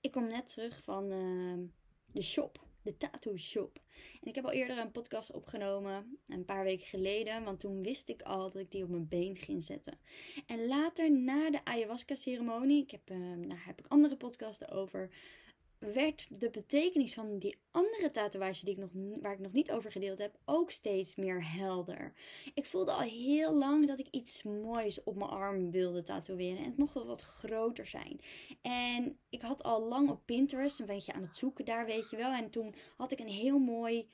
ik kom net terug van uh, de shop, de tattoo shop. En ik heb al eerder een podcast opgenomen, een paar weken geleden, want toen wist ik al dat ik die op mijn been ging zetten. En later, na de ayahuasca ceremonie, ik heb, uh, daar heb ik andere podcasten over, werd de betekenis van die andere tatoeage die ik nog, waar ik nog niet over gedeeld heb, ook steeds meer helder. Ik voelde al heel lang dat ik iets moois op mijn arm wilde tatoeëren. En het mocht wel wat groter zijn. En ik had al lang op Pinterest een beetje aan het zoeken daar, weet je wel. En toen had ik een heel mooi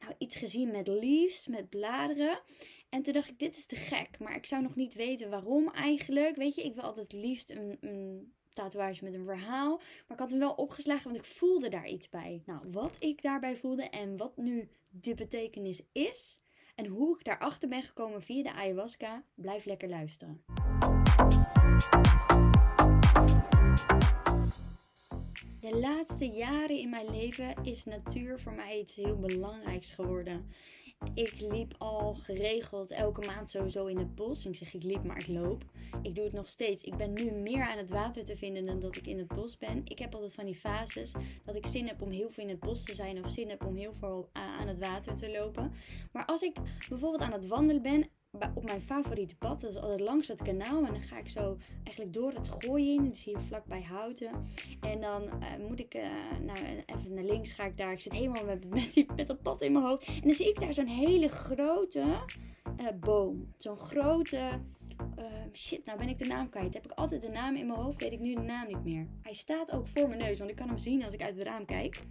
nou, iets gezien met leaves, met bladeren. En toen dacht ik, dit is te gek. Maar ik zou nog niet weten waarom eigenlijk. Weet je, ik wil altijd liefst een, een tatoeage met een verhaal. Maar ik had hem wel opgeslagen, want ik voelde daar iets bij. Nou, wat ik daarbij voelde en wat nu de betekenis is. En hoe ik daarachter ben gekomen via de ayahuasca. Blijf lekker luisteren. De laatste jaren in mijn leven is natuur voor mij iets heel belangrijks geworden. Ik liep al geregeld elke maand sowieso in het bos. Ik zeg ik liep, maar ik loop. Ik doe het nog steeds. Ik ben nu meer aan het water te vinden dan dat ik in het bos ben. Ik heb altijd van die fases dat ik zin heb om heel veel in het bos te zijn of zin heb om heel veel aan het water te lopen. Maar als ik bijvoorbeeld aan het wandelen ben op mijn favoriete pad. Dat is altijd langs het kanaal. En dan ga ik zo eigenlijk door het gooien in. Dus hier vlakbij Houten. En dan uh, moet ik, uh, nou even naar links ga ik daar. Ik zit helemaal met, met, die, met dat pad in mijn hoofd. En dan zie ik daar zo'n hele grote uh, boom. Zo'n grote... shit, nou ben ik de naam kwijt. Heb ik altijd de naam in mijn hoofd, weet ik nu de naam niet meer. Hij staat ook voor mijn neus, want ik kan hem zien als ik uit het raam kijk.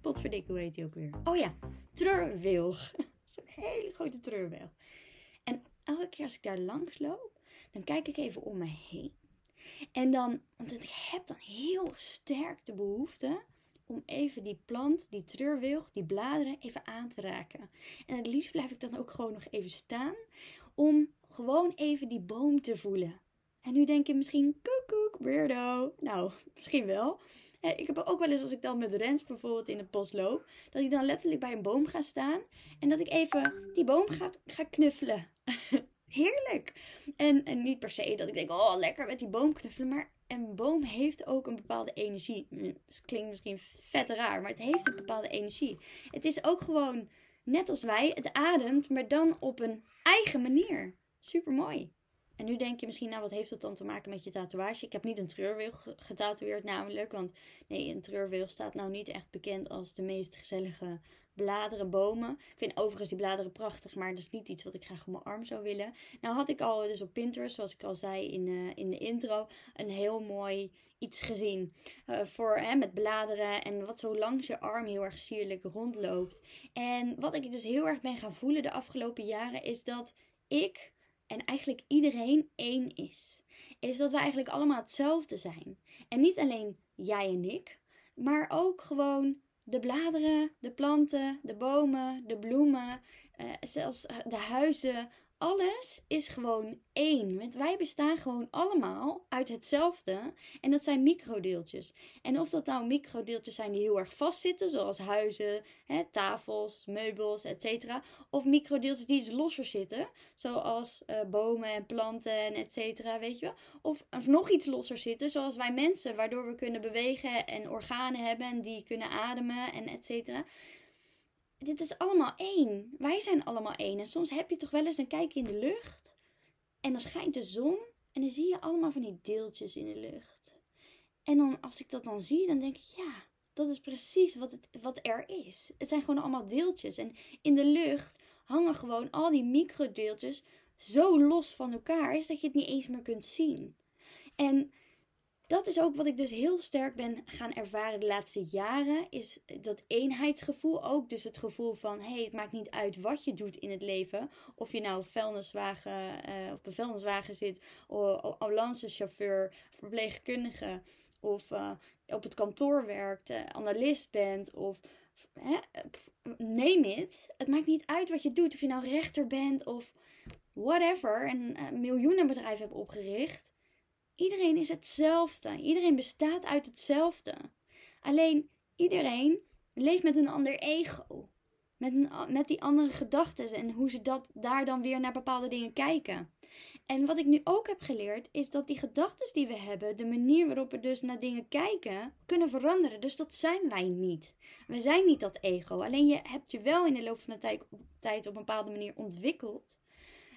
Potverdikke, hoe heet hij ook weer? Oh ja, treurwilg. Zo'n hele grote treurwilg. Elke keer als ik daar langs loop, dan kijk ik even om me heen. En dan, want ik heb dan heel sterk de behoefte om even die plant, die treurwilg, die bladeren even aan te raken. En het liefst blijf ik dan ook gewoon nog even staan om gewoon even die boom te voelen. En nu denk je misschien, koekoek, weirdo. Nou, misschien wel. Ik heb ook wel eens als ik dan met Rens bijvoorbeeld in het bos loop, dat ik dan letterlijk bij een boom ga staan en dat ik even die boom ga, ga knuffelen. Heerlijk! En, en niet per se dat ik denk, oh lekker met die boom knuffelen, maar een boom heeft ook een bepaalde energie. Mm, klinkt misschien vet raar, maar het heeft een bepaalde energie. Het is ook gewoon, net als wij, het ademt, maar dan op een eigen manier. Super mooi. En nu denk je misschien, nou wat heeft dat dan te maken met je tatoeage? Ik heb niet een treurwilg getatoeëerd namelijk. Want nee, een treurwilg staat nou niet echt bekend als de meest gezellige bladeren, bomen. Ik vind overigens die bladeren prachtig, maar dat is niet iets wat ik graag op mijn arm zou willen. Nou had ik al dus op Pinterest, zoals ik al zei in, uh, in de intro, een heel mooi iets gezien. Uh, voor, hè, met bladeren en wat zo langs je arm heel erg sierlijk rondloopt. En wat ik dus heel erg ben gaan voelen de afgelopen jaren is dat ik en eigenlijk iedereen één is. Is dat we eigenlijk allemaal hetzelfde zijn. En niet alleen jij en ik, maar ook gewoon de bladeren, de planten, de bomen, de bloemen, uh, zelfs de huizen, alles is gewoon één. Want wij bestaan gewoon allemaal uit hetzelfde. En dat zijn microdeeltjes. En of dat nou microdeeltjes zijn die heel erg vastzitten, zoals huizen, hè, tafels, meubels, etc. Of microdeeltjes die iets losser zitten, zoals uh, bomen en planten en etc. Weet je wel? Of, of nog iets losser zitten, zoals wij mensen, waardoor we kunnen bewegen en organen hebben en die kunnen ademen en etc dit is allemaal één. Wij zijn allemaal één. En soms heb je toch wel eens, dan kijk je in de lucht en dan schijnt de zon en dan zie je allemaal van die deeltjes in de lucht. En dan, als ik dat dan zie, dan denk ik, ja, dat is precies wat, het, wat er is. Het zijn gewoon allemaal deeltjes. En in de lucht hangen gewoon al die microdeeltjes zo los van elkaar, is dat je het niet eens meer kunt zien. En dat is ook wat ik dus heel sterk ben gaan ervaren de laatste jaren. Is dat eenheidsgevoel ook. Dus het gevoel van, hé, hey, het maakt niet uit wat je doet in het leven. Of je nou op een vuilniswagen zit, of ambulancechauffeur, verpleegkundige. Of uh, op het kantoor werkt, uh, analist bent of... neem het. Het maakt niet uit wat je doet. Of je nou rechter bent of whatever. En miljoenenbedrijf hebt opgericht Iedereen is hetzelfde. Iedereen bestaat uit hetzelfde. Alleen iedereen leeft met een ander ego. Met, met die andere gedachten en hoe ze dat, daar dan weer naar bepaalde dingen kijken. En wat ik nu ook heb geleerd, is dat die gedachten die we hebben, de manier waarop we dus naar dingen kijken, kunnen veranderen. Dus dat zijn wij niet. We zijn niet dat ego. Alleen je hebt je wel in de loop van de tijd, tijd op een bepaalde manier ontwikkeld.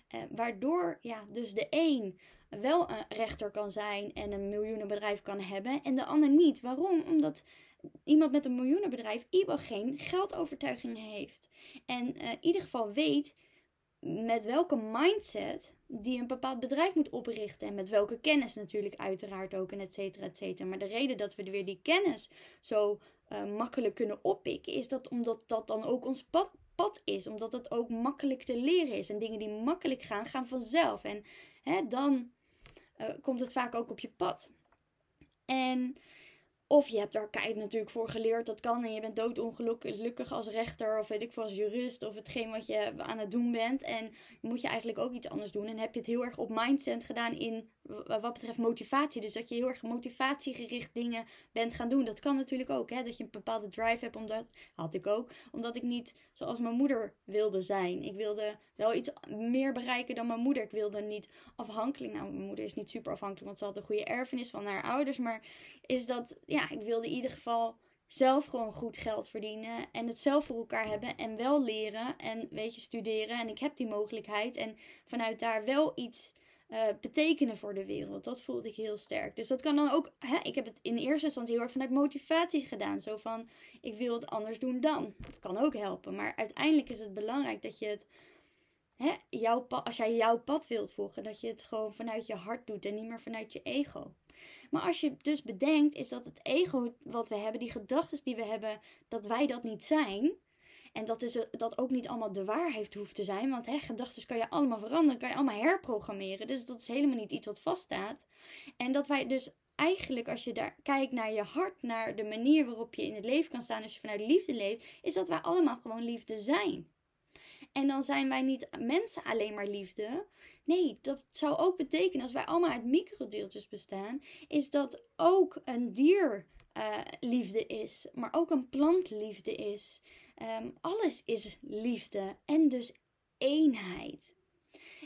Eh, waardoor ja, dus de een wel een rechter kan zijn en een miljoenenbedrijf kan hebben en de ander niet. Waarom? Omdat iemand met een miljoenenbedrijf ieder geen geldovertuigingen heeft. En uh, in ieder geval weet met welke mindset die een bepaald bedrijf moet oprichten. En met welke kennis natuurlijk uiteraard ook en et cetera, et cetera. Maar de reden dat we weer die kennis zo uh, makkelijk kunnen oppikken, is dat omdat dat dan ook ons pad, pad is. Omdat het ook makkelijk te leren is. En dingen die makkelijk gaan, gaan vanzelf. En hè, dan uh, komt het vaak ook op je pad. En of je hebt daar kijk natuurlijk voor geleerd, dat kan. En je bent doodongelukkig als rechter of weet ik veel als jurist of hetgeen wat je aan het doen bent. En moet je eigenlijk ook iets anders doen. En heb je het heel erg op mindset gedaan in wat betreft motivatie. Dus dat je heel erg motivatiegericht dingen bent gaan doen. Dat kan natuurlijk ook. Hè? Dat je een bepaalde drive hebt. Omdat, had ik ook. Omdat ik niet zoals mijn moeder wilde zijn. Ik wilde wel iets meer bereiken dan mijn moeder. Ik wilde niet afhankelijk. Nou, mijn moeder is niet super afhankelijk. Want ze had een goede erfenis van haar ouders. Maar is dat, ja, ik wilde in ieder geval zelf gewoon goed geld verdienen en het zelf voor elkaar hebben en wel leren en weet je studeren en ik heb die mogelijkheid en vanuit daar wel iets uh, betekenen voor de wereld. Dat voelde ik heel sterk. Dus dat kan dan ook. Hè, ik heb het in eerste instantie heel erg vanuit motivatie gedaan. Zo van: ik wil het anders doen dan. Dat kan ook helpen. Maar uiteindelijk is het belangrijk dat je het. Hè, jouw als jij jouw pad wilt volgen, dat je het gewoon vanuit je hart doet en niet meer vanuit je ego. Maar als je dus bedenkt, is dat het ego wat we hebben, die gedachten die we hebben, dat wij dat niet zijn en dat, is, dat ook niet allemaal de waarheid hoeft te zijn. Want gedachten kan je allemaal veranderen, kan je allemaal herprogrammeren. Dus dat is helemaal niet iets wat vaststaat. En dat wij dus eigenlijk, als je daar kijkt naar je hart, naar de manier waarop je in het leven kan staan, als je vanuit liefde leeft, is dat wij allemaal gewoon liefde zijn. En dan zijn wij niet mensen alleen maar liefde. Nee, dat zou ook betekenen, als wij allemaal uit microdeeltjes bestaan, is dat ook een dier uh, liefde is, maar ook een plant liefde is. Um, alles is liefde en dus eenheid.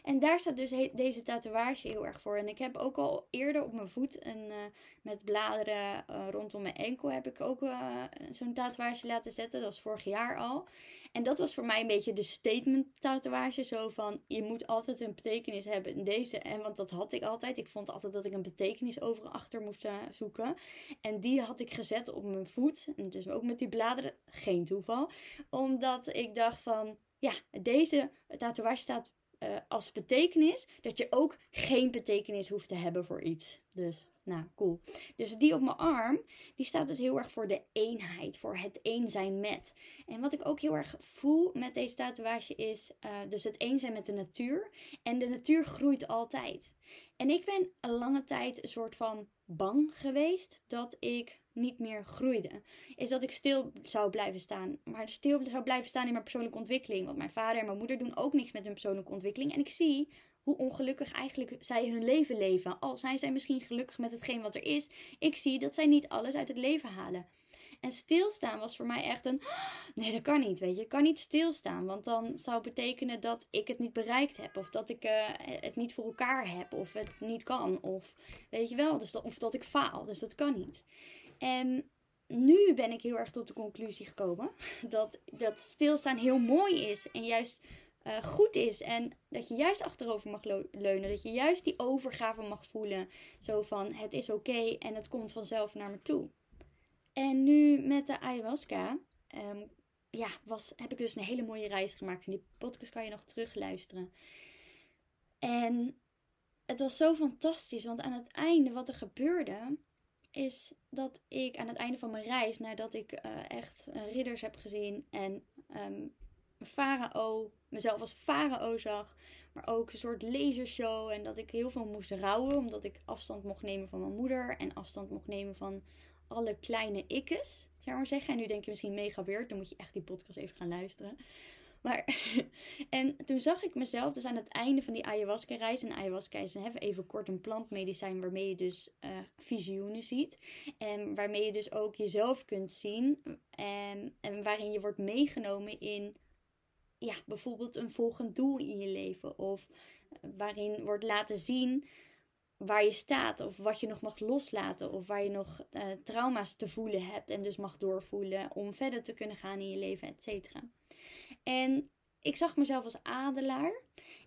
En daar staat dus deze tatoeage heel erg voor. En ik heb ook al eerder op mijn voet een, uh, met bladeren uh, rondom mijn enkel heb ik ook uh, zo'n tatoeage laten zetten. Dat was vorig jaar al. En dat was voor mij een beetje de statement tatoeage. Zo van, je moet altijd een betekenis hebben in deze. En want dat had ik altijd. Ik vond altijd dat ik een betekenis over achter moest zoeken. En die had ik gezet op mijn voet. En dus ook met die bladeren. Geen toeval. Omdat ik dacht van, ja, deze tatoeage staat uh, als betekenis dat je ook geen betekenis hoeft te hebben voor iets. Dus, nou, cool. Dus die op mijn arm, die staat dus heel erg voor de eenheid, voor het een zijn met. En wat ik ook heel erg voel met deze tatoeage is uh, dus het een zijn met de natuur. En de natuur groeit altijd. En ik ben een lange tijd een soort van bang geweest dat ik niet meer groeide. Is dat ik stil zou blijven staan. Maar stil zou blijven staan in mijn persoonlijke ontwikkeling. Want mijn vader en mijn moeder doen ook niks met hun persoonlijke ontwikkeling. En ik zie hoe ongelukkig eigenlijk zij hun leven leven. Al zijn zij misschien gelukkig met hetgeen wat er is. Ik zie dat zij niet alles uit het leven halen. En stilstaan was voor mij echt een. Nee, dat kan niet. Weet je, ik kan niet stilstaan. Want dan zou betekenen dat ik het niet bereikt heb. Of dat ik uh, het niet voor elkaar heb. Of het niet kan. Of weet je wel. Dus of dat ik faal. Dus dat kan niet. En nu ben ik heel erg tot de conclusie gekomen dat, dat stilstaan heel mooi is en juist uh, goed is. En dat je juist achterover mag leunen. Dat je juist die overgave mag voelen. Zo van het is oké en het komt vanzelf naar me toe. En nu met de ayahuasca. Um, ja, was, heb ik dus een hele mooie reis gemaakt. En die podcast kan je nog terugluisteren. En het was zo fantastisch. Want aan het einde wat er gebeurde is dat ik aan het einde van mijn reis, nadat ik uh, echt ridders heb gezien en um, farao, mezelf als farao zag, maar ook een soort lasershow en dat ik heel veel moest rouwen, omdat ik afstand mocht nemen van mijn moeder en afstand mocht nemen van alle kleine ikkes, zeg maar zeggen. En nu denk je misschien mega weird, dan moet je echt die podcast even gaan luisteren. Maar, en toen zag ik mezelf dus aan het einde van die ayahuasca-reis. En ayahuasca is even kort een plantmedicijn waarmee je dus uh, visioenen ziet. En waarmee je dus ook jezelf kunt zien. En, en waarin je wordt meegenomen in ja, bijvoorbeeld een volgend doel in je leven. Of waarin wordt laten zien waar je staat of wat je nog mag loslaten of waar je nog uh, trauma's te voelen hebt en dus mag doorvoelen om verder te kunnen gaan in je leven, et cetera. En ik zag mezelf als adelaar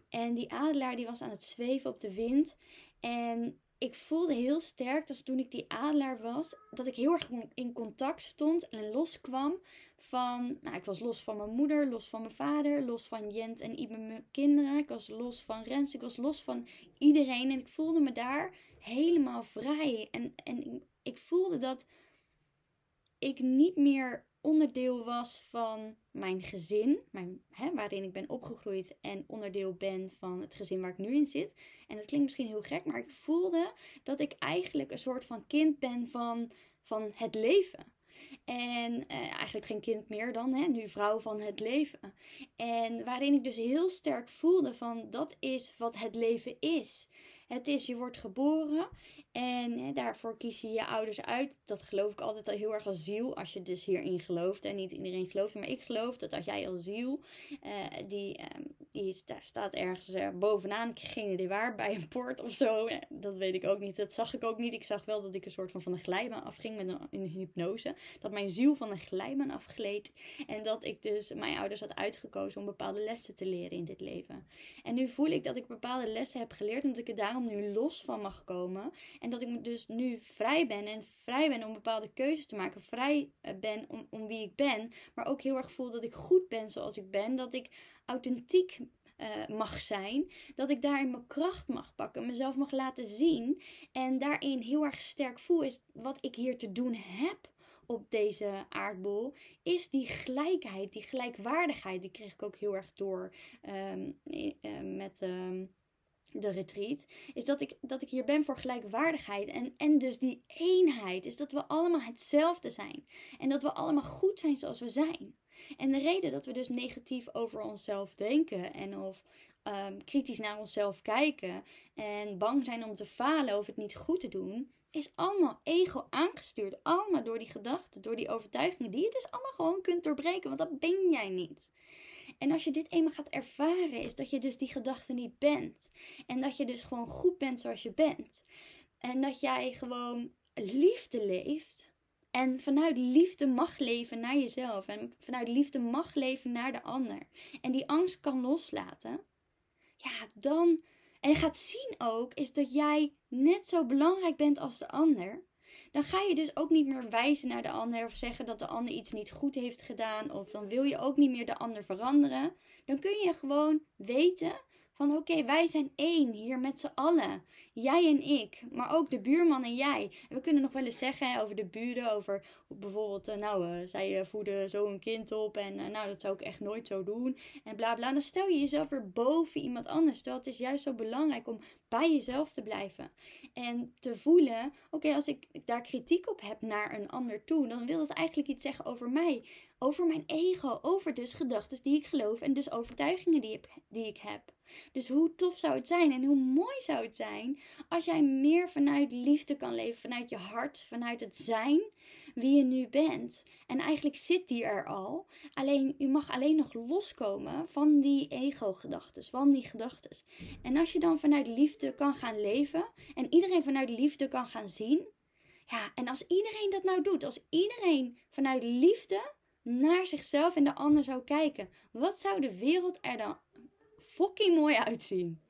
en die adelaar die was aan het zweven op de wind en ik voelde heel sterk dat toen ik die adelaar was, dat ik heel erg in contact stond en loskwam van, nou, ik was los van mijn moeder, los van mijn vader, los van Jent en Ibe, mijn kinderen. Ik was los van Rens, ik was los van iedereen. En ik voelde me daar helemaal vrij. En, en ik voelde dat ik niet meer onderdeel was van mijn gezin, mijn, hè, waarin ik ben opgegroeid en onderdeel ben van het gezin waar ik nu in zit. En dat klinkt misschien heel gek, maar ik voelde dat ik eigenlijk een soort van kind ben van, van het leven. En eh, eigenlijk geen kind meer dan, hè, nu vrouw van het leven. En waarin ik dus heel sterk voelde van dat is wat het leven is. Het is, je wordt geboren en hè, daarvoor kiezen je ouders uit. Dat geloof ik altijd al heel erg als ziel, als je dus hierin gelooft. En niet iedereen gelooft, maar ik geloof dat als jij als ziel, uh, die, uh, die daar staat ergens uh, bovenaan, ik geen waar, bij een poort of zo. Dat weet ik ook niet, dat zag ik ook niet. Ik zag wel dat ik een soort van van een glijbaan afging met een, hypnose. Dat mijn ziel van een glijbaan afgleed. En dat ik dus mijn ouders had uitgekozen om bepaalde lessen te leren in dit leven. En nu voel ik dat ik bepaalde lessen heb geleerd en dat ik er daarom nu los van mag komen. En dat ik dus nu vrij ben en vrij ben om bepaalde keuzes te maken. Vrij eh, ben om, om wie ik ben. Maar ook heel erg voel dat ik goed ben zoals ik ben. Dat ik authentiek uh, mag zijn. Dat ik daarin mijn kracht mag pakken, mezelf mag laten zien. En daarin heel erg sterk voel is wat ik hier te doen heb op deze aardbol. Is die gelijkheid, die gelijkwaardigheid. Die kreeg ik ook heel erg door um, met. Um, de retreat, is dat ik, dat ik hier ben voor gelijkwaardigheid. En, en dus die eenheid is dat we allemaal hetzelfde zijn. En dat we allemaal goed zijn zoals we zijn. En de reden dat we dus negatief over onszelf denken en of um, kritisch naar onszelf kijken en bang zijn om te falen of het niet goed te doen, is allemaal ego aangestuurd. Allemaal door die gedachten, door die overtuigingen, die je dus allemaal gewoon kunt doorbreken, want dat ben jij niet. En als je dit eenmaal gaat ervaren, is dat je dus die gedachte niet bent. En dat je dus gewoon goed bent zoals je bent. En dat jij gewoon liefde leeft. En vanuit liefde mag leven naar jezelf. En vanuit liefde mag leven naar de ander. En die angst kan loslaten. Ja, dan. En gaat zien ook, is dat jij net zo belangrijk bent als de ander dan ga je dus ook niet meer wijzen naar de ander of zeggen dat de ander iets niet goed heeft gedaan. Of dan wil je ook niet meer de ander veranderen. Dan kun je gewoon weten van oké, wij zijn één hier met z'n allen. Jij en ik, maar ook de buurman en jij. we kunnen nog wel eens zeggen over de buren, over bijvoorbeeld, uh, nou, uh, zij uh, voeden zo een kind op en nou, dat zou ik echt nooit zo doen. En bla bla. Dan stel je jezelf weer boven iemand anders. Terwijl het is juist zo belangrijk om bij jezelf te blijven. En te voelen, oké, als ik daar kritiek op heb naar een ander toe, dan wil dat eigenlijk iets zeggen over mij. Over mijn ego, over dus gedachten die ik geloof en dus overtuigingen die, die ik heb. Dus hoe tof zou het zijn en hoe mooi zou het zijn als jij meer vanuit liefde kan leven, vanuit je hart, vanuit het zijn wie je nu bent. En eigenlijk zit die er al. Alleen je mag alleen nog loskomen van die ego-gedachten, van die gedachten. En als je dan vanuit liefde kan gaan leven en iedereen vanuit liefde kan gaan zien. Ja, en als iedereen dat nou doet, als iedereen vanuit liefde naar zichzelf en de ander zou kijken, wat zou de wereld er dan fucking mooi uitzien?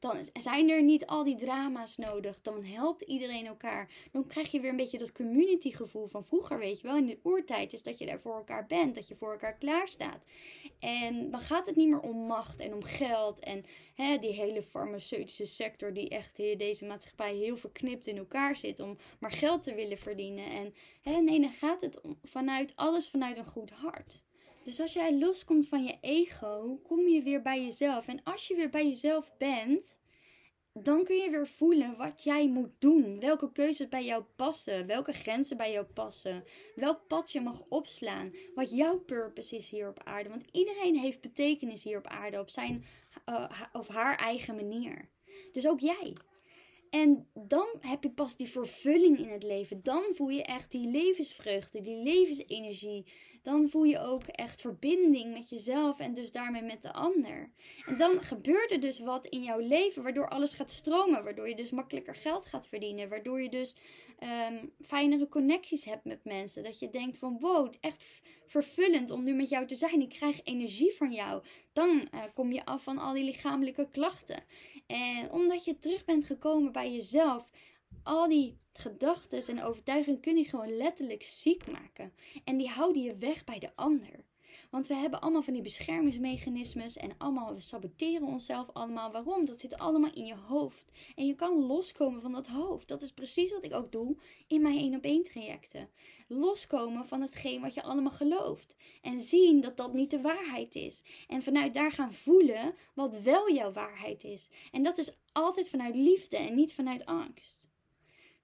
Dan zijn er niet al die drama's nodig. Dan helpt iedereen elkaar. Dan krijg je weer een beetje dat community gevoel van vroeger, weet je wel. In de oertijd is dat je daar voor elkaar bent. Dat je voor elkaar klaar staat. En dan gaat het niet meer om macht en om geld. En hè, die hele farmaceutische sector die echt hier deze maatschappij heel verknipt in elkaar zit. Om maar geld te willen verdienen. En hè, nee, dan gaat het vanuit alles vanuit een goed hart. Dus als jij loskomt van je ego, kom je weer bij jezelf. En als je weer bij jezelf bent, dan kun je weer voelen wat jij moet doen. Welke keuzes bij jou passen. Welke grenzen bij jou passen. Welk pad je mag opslaan. Wat jouw purpose is hier op aarde. Want iedereen heeft betekenis hier op aarde op zijn uh, of haar eigen manier. Dus ook jij. En dan heb je pas die vervulling in het leven. Dan voel je echt die levensvreugde, die levensenergie. Dan voel je ook echt verbinding met jezelf en dus daarmee met de ander. En dan gebeurt er dus wat in jouw leven waardoor alles gaat stromen. Waardoor je dus makkelijker geld gaat verdienen. Waardoor je dus um, fijnere connecties hebt met mensen. Dat je denkt van wow, echt vervullend om nu met jou te zijn. Ik krijg energie van jou. Dan uh, kom je af van al die lichamelijke klachten. En omdat je terug bent gekomen bij jezelf, al die gedachten en overtuigingen kun je gewoon letterlijk ziek maken. En die houden je weg bij de ander. Want we hebben allemaal van die beschermingsmechanismes en allemaal, we saboteren onszelf allemaal. Waarom? Dat zit allemaal in je hoofd. En je kan loskomen van dat hoofd. Dat is precies wat ik ook doe in mijn 1 op 1 trajecten. Loskomen van hetgeen wat je allemaal gelooft. En zien dat dat niet de waarheid is. En vanuit daar gaan voelen wat wel jouw waarheid is. En dat is altijd vanuit liefde en niet vanuit angst.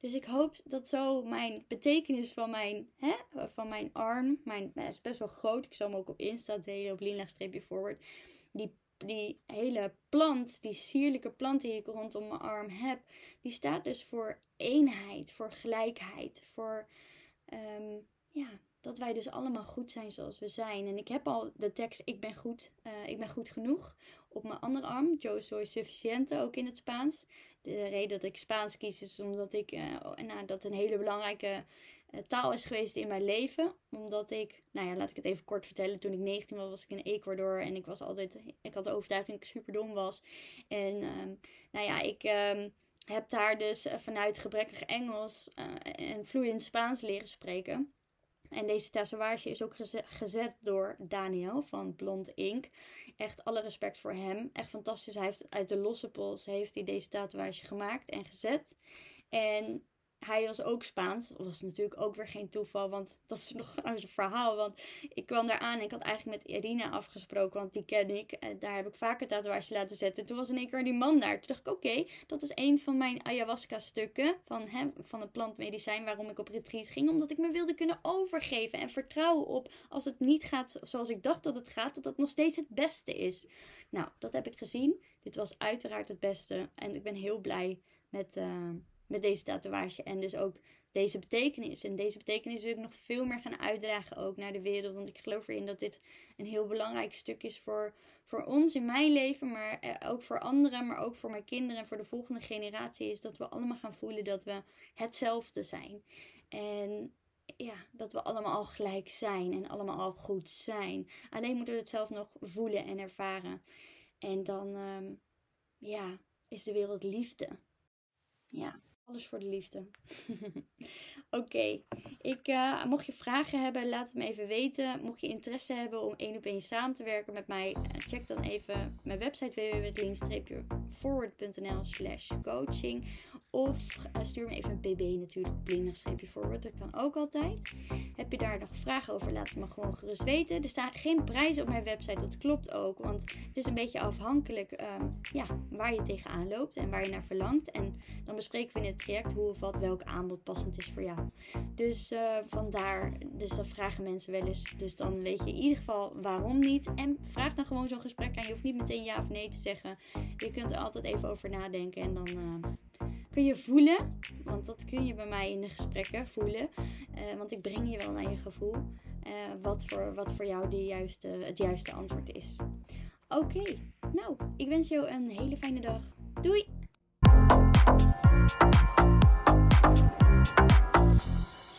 Dus ik hoop dat zo mijn betekenis van mijn, hè, van mijn arm, mijn, nou, is best wel groot. Ik zal hem ook op Insta delen, op Lina-streepje forward. Die, die hele plant, die sierlijke plant die ik rondom mijn arm heb, die staat dus voor eenheid, voor gelijkheid, voor um, ja, dat wij dus allemaal goed zijn zoals we zijn. En ik heb al de tekst Ik ben goed, uh, ik ben goed genoeg op mijn andere arm. Yo soy suficiente, ook in het Spaans. De reden dat ik Spaans kies is omdat ik, uh, nou, dat een hele belangrijke uh, taal is geweest in mijn leven. Omdat ik, nou ja, laat ik het even kort vertellen. Toen ik 19 was, was ik in Ecuador en ik was altijd, ik had de overtuiging dat ik super dom was. En uh, nou ja, ik ehm, heb daar dus vanuit gebrekkig Engels en vloeiend Spaans leren spreken. En deze tatoeage is ook gezet door Daniel van Blond Ink. Echt alle respect voor hem. Echt fantastisch. Hij heeft uit de losse pols heeft hij deze tatoeage gemaakt en gezet. En hij was ook Spaans. Dat was natuurlijk ook weer geen toeval, want dat is nog een verhaal. Want ik kwam daar aan en ik had eigenlijk met Irina afgesproken, want die ken ik. En daar heb ik vaker tatoeage laten zetten. Toen was in één keer die man daar. Toen dacht ik, oké, dat is een van mijn ayahuasca-stukken van, van het plantmedicijn waarom ik op retreat ging. Omdat ik me wilde kunnen overgeven en vertrouwen op als het niet gaat zoals ik dacht dat het gaat, dat het nog steeds het beste is. Nou, dat heb ik gezien. Dit was uiteraard het beste en ik ben heel blij met... Uh, met deze tatoeage. En dus ook deze betekenis. En deze betekenis wil ik nog veel meer gaan uitdragen ook naar de wereld. Want ik geloof erin dat dit een heel belangrijk stuk is voor, voor ons in mijn leven. Maar eh, ook voor anderen. Maar ook voor mijn kinderen en voor de volgende generatie. Is dat we allemaal gaan voelen dat we hetzelfde zijn. En ja, dat we allemaal al gelijk zijn. En allemaal al goed zijn. Alleen moeten we het zelf nog voelen en ervaren. En dan, ehm, ja, is de wereld liefde. Ja. Alles voor de liefde. Oké, ik uh, mocht je vragen hebben, laat het me even weten. Mocht je interesse hebben om één op één samen te werken met mij, uh, check dan even mijn website www.lean-forward.nl slash coaching. Of uh, stuur me even een pb natuurlijk op lean-forward, dat kan ook altijd. Heb je daar nog vragen over, laat het me gewoon gerust weten. Er staan geen prijzen op mijn website, dat klopt ook. Want het is een beetje afhankelijk um, ja, waar je tegenaan loopt en waar je naar verlangt. En dan bespreken we in het traject hoe of wat welk aanbod passend is voor jou. Dus uh, vandaar, dus dat vragen mensen wel eens. Dus dan weet je in ieder geval waarom niet. En vraag dan gewoon zo'n gesprek aan. Je hoeft niet meteen ja of nee te zeggen. Je kunt er altijd even over nadenken en dan uh, kun je voelen. Want dat kun je bij mij in de gesprekken voelen. Uh, want ik breng je wel naar je gevoel. wat, voor, wat voor jou de juiste, het juiste antwoord is. Oké, nou, ik wens jou een hele fijne dag. Doei!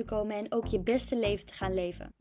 te komen en ook je beste leven te gaan leven.